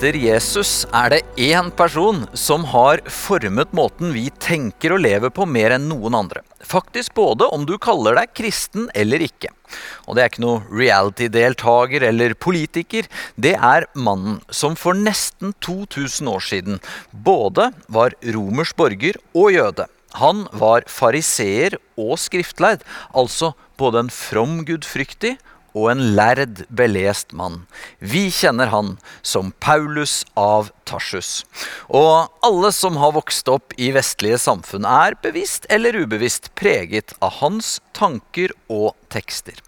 Etter Jesus er det én person som har formet måten vi tenker og lever på mer enn noen andre. Faktisk både om du kaller deg kristen eller ikke. Og det er ikke noe reality-deltaker eller politiker. Det er mannen som for nesten 2000 år siden både var romersk borger og jøde. Han var fariseer og skriftleid, altså både en from gudfryktig og en lærd, belest mann. Vi kjenner han som Paulus av Tarsus. Og alle som har vokst opp i vestlige samfunn, er bevisst eller ubevisst preget av hans tanker og tekster.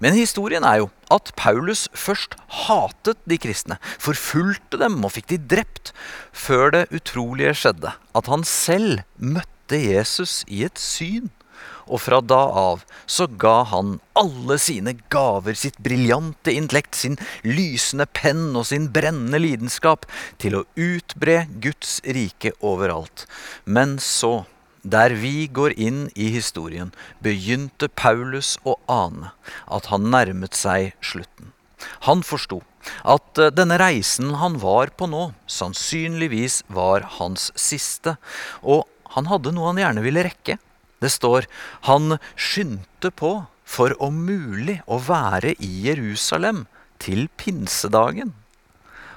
Men historien er jo at Paulus først hatet de kristne, forfulgte dem og fikk de drept, før det utrolige skjedde, at han selv møtte Jesus i et syn og fra da av så ga han alle sine gaver, sitt briljante intellekt, sin lysende penn og sin brennende lidenskap til å utbre Guds rike overalt. Men så, der vi går inn i historien, begynte Paulus å ane at han nærmet seg slutten. Han forsto at eh, denne reisen han var på nå, sannsynligvis var hans siste, og han hadde noe han gjerne ville rekke. Det står han skyndte på for om mulig å være i Jerusalem til pinsedagen.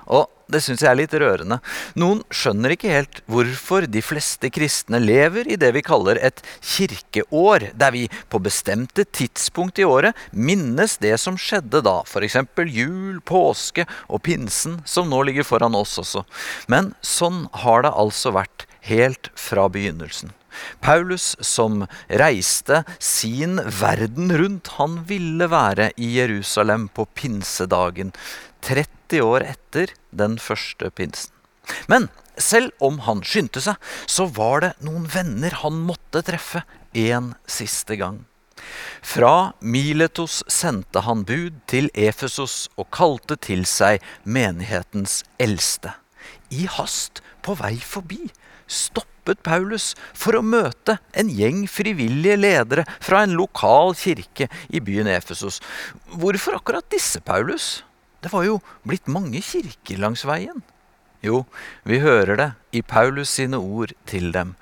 Og det syns jeg er litt rørende. Noen skjønner ikke helt hvorfor de fleste kristne lever i det vi kaller et kirkeår, der vi på bestemte tidspunkt i året minnes det som skjedde da, f.eks. jul, påske og pinsen, som nå ligger foran oss også. Men sånn har det altså vært helt fra begynnelsen. Paulus som reiste sin verden rundt, han ville være i Jerusalem på pinsedagen, 30 år etter den første pinsen. Men selv om han skyndte seg, så var det noen venner han måtte treffe en siste gang. Fra Miletos sendte han bud til Efesos og kalte til seg menighetens eldste. I hast, på vei forbi, stoppet Paulus for å møte en gjeng frivillige ledere fra en lokal kirke i byen Efesos. Hvorfor akkurat disse, Paulus? Det var jo blitt mange kirker langs veien. Jo, vi hører det i Paulus sine ord til dem.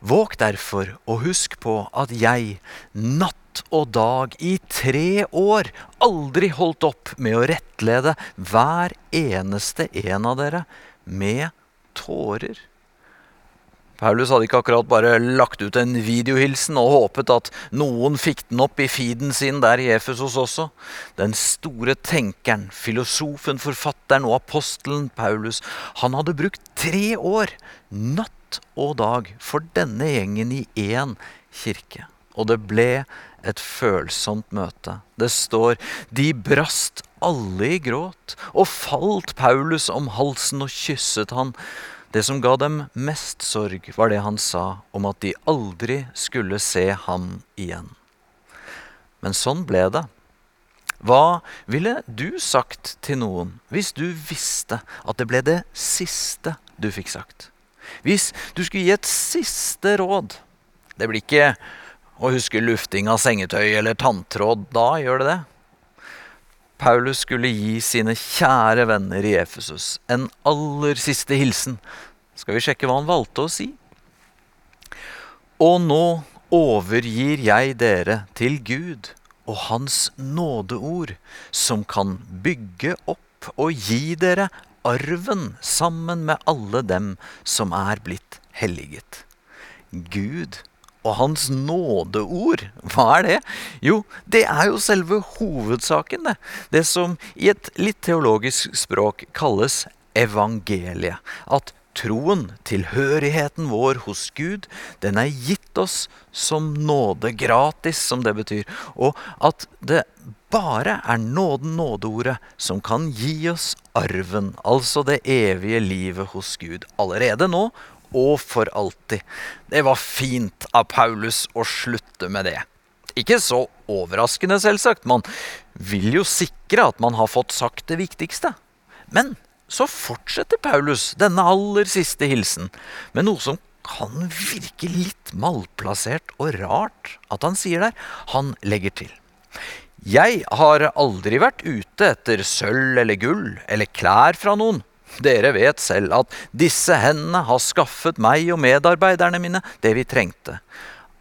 Våg derfor og husk på at jeg, natt og dag i tre år, aldri holdt opp med å rettlede hver eneste en av dere med tårer. Paulus hadde ikke akkurat bare lagt ut en videohilsen og håpet at noen fikk den opp i feeden sin der i Efesos også. Den store tenkeren, filosofen, forfatteren og apostelen Paulus, han hadde brukt tre år, natt og dag, for denne gjengen i én kirke. Og det ble et følsomt møte. Det står de brast alle i gråt, og falt Paulus om halsen og kysset han. Det som ga dem mest sorg, var det han sa om at de aldri skulle se ham igjen. Men sånn ble det. Hva ville du sagt til noen hvis du visste at det ble det siste du fikk sagt? Hvis du skulle gi et siste råd Det blir ikke å huske lufting av sengetøy eller tanntråd. Da gjør det det. Paulus skulle gi sine kjære venner i Efesus en aller siste hilsen. Skal vi sjekke hva han valgte å si? Og nå overgir jeg dere til Gud og Hans nådeord, som kan bygge opp og gi dere arven sammen med alle dem som er blitt helliget. Gud og hans nådeord, hva er det? Jo, det er jo selve hovedsaken, det. Det som i et litt teologisk språk kalles evangeliet. At troen, tilhørigheten vår hos Gud, den er gitt oss som nåde, gratis, som det betyr. Og at det bare er nåden, nådeordet, som kan gi oss arven, altså det evige livet hos Gud, allerede nå og for alltid. Det var fint av Paulus å slutte med det. Ikke så overraskende, selvsagt. Man vil jo sikre at man har fått sagt det viktigste. Men så fortsetter Paulus denne aller siste hilsen med noe som kan virke litt malplassert og rart at han sier der. Han legger til. Jeg har aldri vært ute etter sølv eller gull eller klær fra noen. Dere vet selv at disse hendene har skaffet meg og medarbeiderne mine det vi trengte.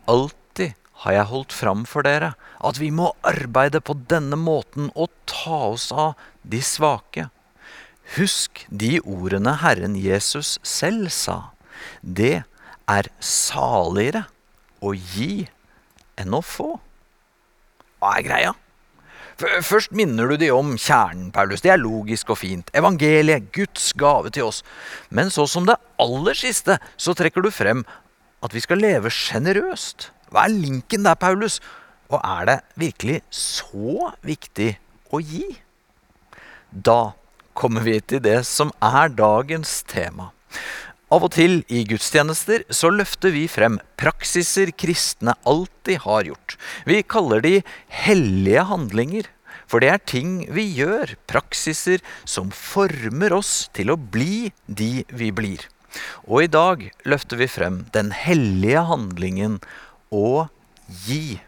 Alltid har jeg holdt fram for dere at vi må arbeide på denne måten og ta oss av de svake. Husk de ordene Herren Jesus selv sa. Det er saligere å gi enn å få. Hva er greia? Først minner du de om kjernen, Paulus. Det er logisk og fint. Evangeliet, Guds gave til oss. Men så som det aller siste, så trekker du frem at vi skal leve sjenerøst. Hva er linken der, Paulus? Og er det virkelig så viktig å gi? Da kommer vi til det som er dagens tema. Av og til i gudstjenester så løfter vi frem praksiser kristne alltid har gjort. Vi kaller de hellige handlinger. For det er ting vi gjør, praksiser som former oss til å bli de vi blir. Og i dag løfter vi frem den hellige handlingen å gi.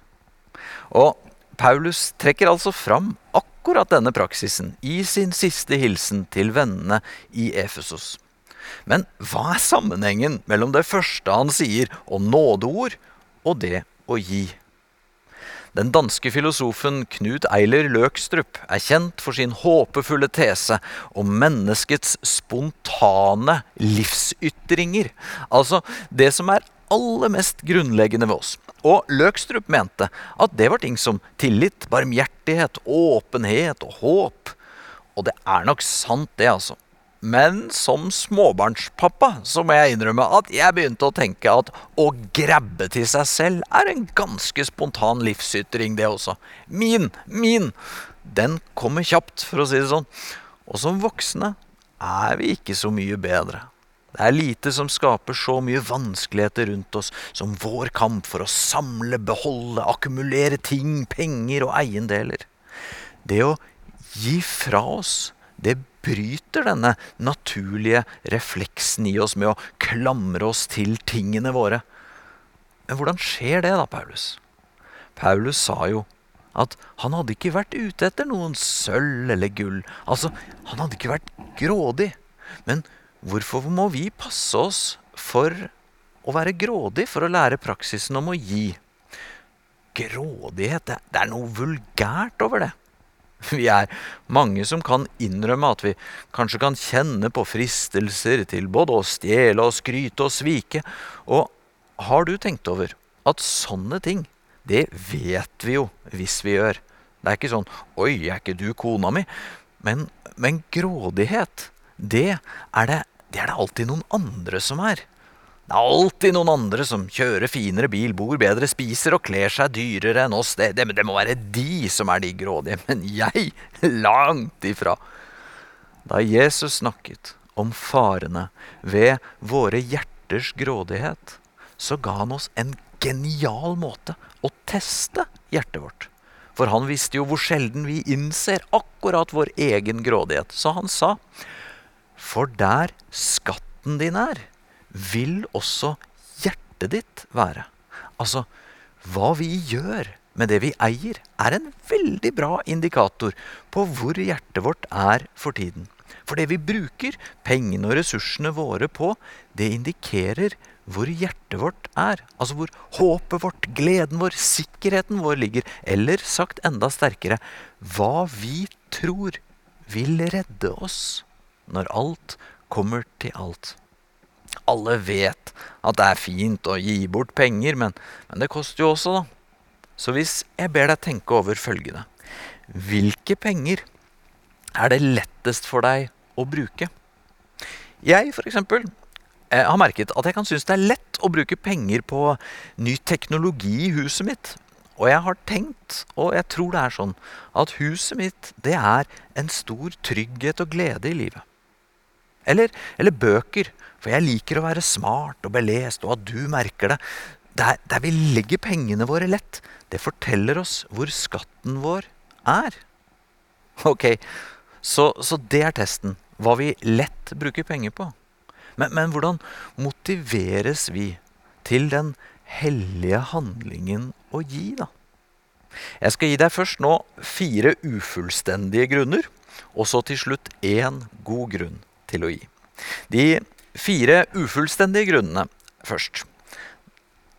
Og Paulus trekker altså fram akkurat denne praksisen i sin siste hilsen til vennene i Efesos. Men hva er sammenhengen mellom det første han sier om nådeord, og det å gi? Den danske filosofen Knut Eiler Løkstrup er kjent for sin håpefulle tese om menneskets spontane livsytringer. Altså det som er aller mest grunnleggende ved oss. Og Løkstrup mente at det var ting som tillit, barmhjertighet, åpenhet og håp. Og det er nok sant, det, altså. Men som småbarnspappa så må jeg innrømme at jeg begynte å tenke at å grabbe til seg selv er en ganske spontan livsytring, det også. Min, min! Den kommer kjapt, for å si det sånn. Og som voksne er vi ikke så mye bedre. Det er lite som skaper så mye vanskeligheter rundt oss som vår kamp for å samle, beholde, akkumulere ting, penger og eiendeler. Det å gi fra oss, det bryter denne naturlige refleksen i oss med å klamre oss til tingene våre. Men hvordan skjer det, da, Paulus? Paulus sa jo at han hadde ikke vært ute etter noen sølv eller gull. Altså, han hadde ikke vært grådig. Men hvorfor må vi passe oss for å være grådig for å lære praksisen om å gi? Grådighet, det, er noe vulgært over det. Vi er mange som kan innrømme at vi kanskje kan kjenne på fristelser til både å stjele og skryte og svike. Og har du tenkt over at sånne ting, det vet vi jo hvis vi gjør. Det er ikke sånn 'oi, er ikke du kona mi?' Men, men grådighet, det er det, det er det alltid noen andre som er. Det er alltid noen andre som kjører finere bil, bor bedre, spiser og kler seg dyrere enn oss. Det, det, det må være de som er de grådige, men jeg langt ifra. Da Jesus snakket om farene ved våre hjerters grådighet, så ga han oss en genial måte å teste hjertet vårt. For han visste jo hvor sjelden vi innser akkurat vår egen grådighet. Så han sa, for der skatten din er, vil også hjertet ditt være. Altså, hva vi gjør med det vi eier, er en veldig bra indikator på hvor hjertet vårt er for tiden. For det vi bruker pengene og ressursene våre på, det indikerer hvor hjertet vårt er. Altså hvor håpet vårt, gleden vår, sikkerheten vår ligger. Eller sagt enda sterkere hva vi tror vil redde oss når alt kommer til alt. Alle vet at det er fint å gi bort penger, men, men det koster jo også, da. Så hvis jeg ber deg tenke over følgende Hvilke penger er det lettest for deg å bruke? Jeg, for eksempel, jeg har merket at jeg kan synes det er lett å bruke penger på ny teknologi i huset mitt. Og jeg har tenkt, og jeg tror det er sånn, at huset mitt det er en stor trygghet og glede i livet. Eller, eller bøker for jeg liker å være smart og belest, og at du merker det. Der, der vi legger pengene våre lett, det forteller oss hvor skatten vår er. Ok, så, så det er testen. Hva vi lett bruker penger på. Men, men hvordan motiveres vi til den hellige handlingen å gi, da? Jeg skal gi deg først nå fire ufullstendige grunner, og så til slutt én god grunn til å gi. De fire ufullstendige grunnene først.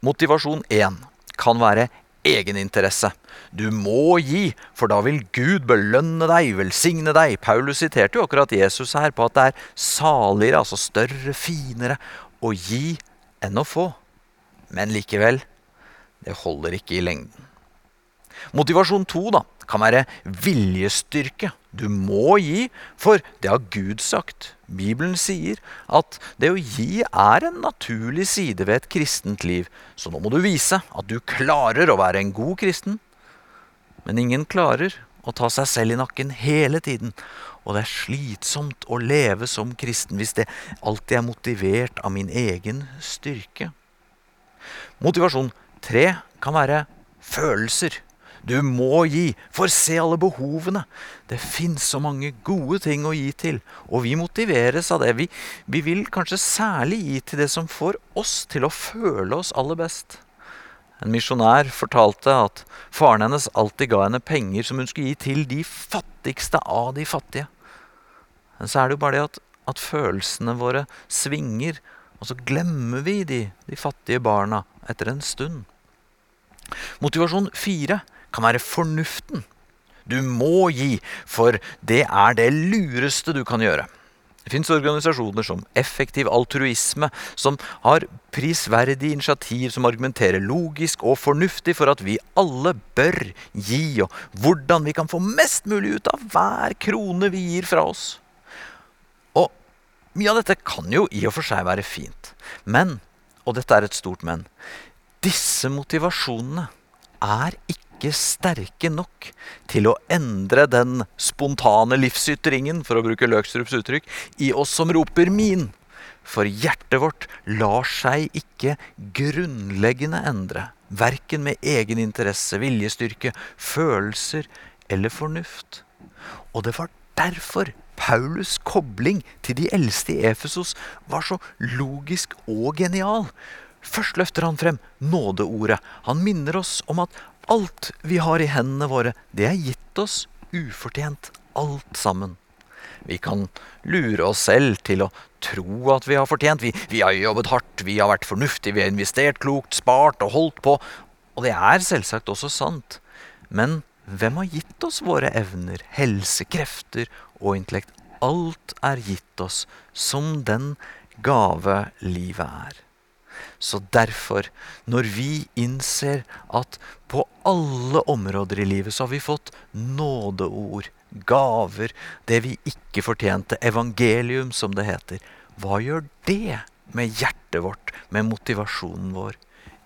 Motivasjon 1 kan være egeninteresse. Du må gi, for da vil Gud belønne deg, velsigne deg. Paulus siterte jo akkurat Jesus her på at det er saligere, altså større, finere, å gi enn å få. Men likevel, det holder ikke i lengden. Motivasjon to da, kan være viljestyrke. Du må gi, for det har Gud sagt. Bibelen sier at det å gi er en naturlig side ved et kristent liv. Så nå må du vise at du klarer å være en god kristen. Men ingen klarer å ta seg selv i nakken hele tiden. Og det er slitsomt å leve som kristen hvis det alltid er motivert av min egen styrke. Motivasjon tre kan være følelser. Du må gi, for se alle behovene. Det fins så mange gode ting å gi til, og vi motiveres av det. Vi, vi, vil kanskje særlig gi til det som får oss til å føle oss aller best. En misjonær fortalte at faren hennes alltid ga henne penger som hun skulle gi til de fattigste av de fattige. Men så er det jo bare det at, at følelsene våre svinger, og så glemmer vi de, de fattige barna etter en stund. Motivasjon fire kan være fornuften. Du må gi, for det er det lureste du kan gjøre. Det fins organisasjoner som Effektiv altruisme, som har prisverdig initiativ som argumenterer logisk og fornuftig for at vi alle bør gi, og hvordan vi kan få mest mulig ut av hver krone vi gir fra oss. Og mye av dette kan jo i og for seg være fint. Men, og dette er et stort men, disse motivasjonene er ikke ikke sterke nok til å endre den spontane livsytringen, for å bruke Løkstrups uttrykk, i oss som roper 'min'. For hjertet vårt lar seg ikke grunnleggende endre, verken med egen interesse, viljestyrke, følelser eller fornuft. Og det var derfor Paulus' kobling til de eldste i Efesos var så logisk og genial. Først løfter han frem nådeordet. Han minner oss om at Alt vi har i hendene våre, det er gitt oss ufortjent, alt sammen. Vi kan lure oss selv til å tro at vi har fortjent. Vi, vi, har jobbet hardt, vi har vært fornuftige, vi har investert klokt, spart og holdt på. Og det er selvsagt også sant. Men hvem har gitt oss våre evner, helsekrefter og intellekt? Alt er gitt oss som den gave livet er. Så derfor, når vi innser at på alle områder i livet så har vi fått nådeord, gaver, det vi ikke fortjente, evangelium som det heter, hva gjør det med hjertet vårt, med motivasjonen vår?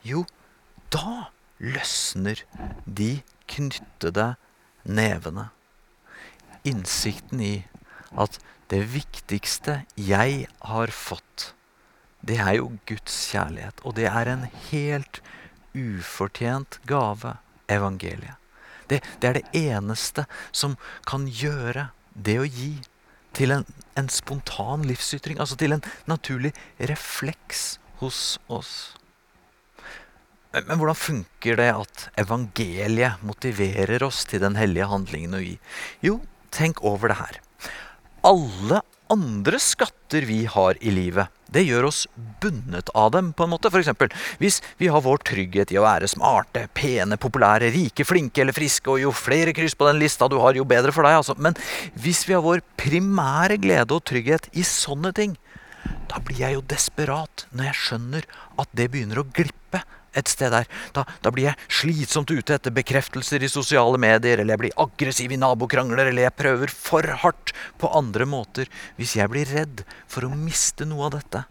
Jo, da løsner de knyttede nevene. Innsikten i at det viktigste jeg har fått, det er jo Guds kjærlighet. Og det er en helt ufortjent gave, evangeliet. Det, det, er det eneste som kan gjøre det å gi til en, en spontan livsytring. Altså til en naturlig refleks hos oss. Men, men hvordan funker det at evangeliet motiverer oss til den hellige handlingen å gi? Jo, tenk over det her. Alle andre skatter vi har i livet, det gjør oss bundet av dem, på en måte. F.eks. hvis vi har vår trygghet i å være smarte, pene, populære, rike, flinke eller friske, og jo flere kryss på den lista du har, jo bedre for deg, altså. Men hvis vi har vår primære glede og trygghet i sånne ting, da blir jeg jo desperat når jeg skjønner at det begynner å glippe et sted der. Da, da, blir jeg slitsomt ute etter bekreftelser i sosiale medier, eller jeg blir aggressiv i nabokrangler, eller jeg prøver for hardt på andre måter hvis jeg blir redd for å miste noe av dette.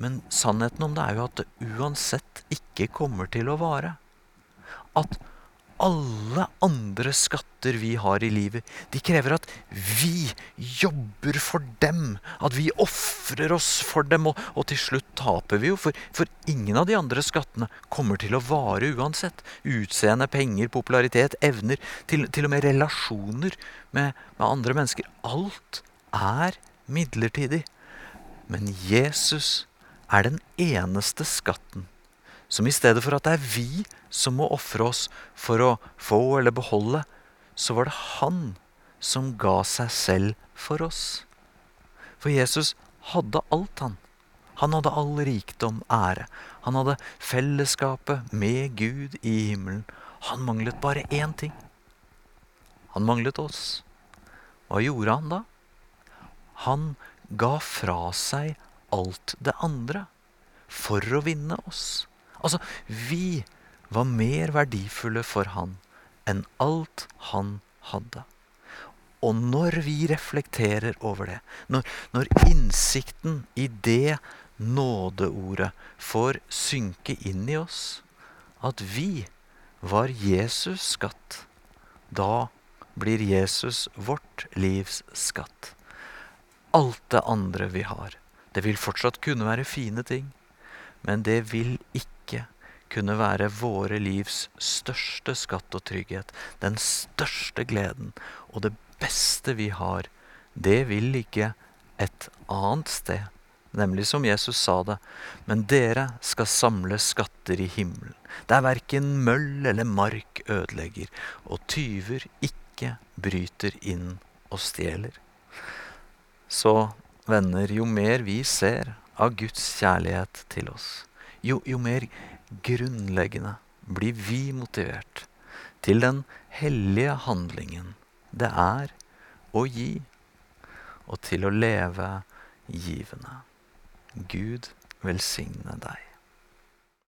Men sannheten om det er jo at det uansett ikke kommer til å vare. At alle andre skatter vi har i livet, de krever at vi jobber for dem. At vi ofrer oss for dem. Og, og, til slutt taper vi jo, for, for, ingen av de andre skattene kommer til å vare uansett. Utseende, penger, popularitet, evner, til, til og med relasjoner med, med andre mennesker. Alt er midlertidig. Men Jesus er den eneste skatten som i stedet for at det er vi som må ofre oss for å få eller beholde, så var det han som ga seg selv for oss. For Jesus hadde alt, han. Han hadde all rikdom, ære. Han hadde fellesskapet med Gud i himmelen. Han manglet bare én ting. Han manglet oss. Hva gjorde han da? Han ga fra seg alt det andre for å vinne oss. Altså, vi var mer verdifulle for han enn alt han hadde. Og når vi reflekterer over det, når, når innsikten i det nådeordet får synke inn i oss, at vi var Jesus skatt, da blir Jesus vårt livs skatt. Alt det andre vi har, det vil fortsatt kunne være fine ting, men det vil ikke kunne være våre livs største skatt og trygghet, den største gleden og det beste vi har, det vil ligge et annet sted. Nemlig som Jesus sa det, men dere skal samle skatter i himmelen, der verken møll eller mark ødelegger, og tyver ikke bryter inn og stjeler. Så venner, jo mer vi ser av Guds kjærlighet til oss, jo, jo mer grunnleggende blir vi motivert til den hellige handlingen det er å gi, og til å leve givende. Gud velsigne deg.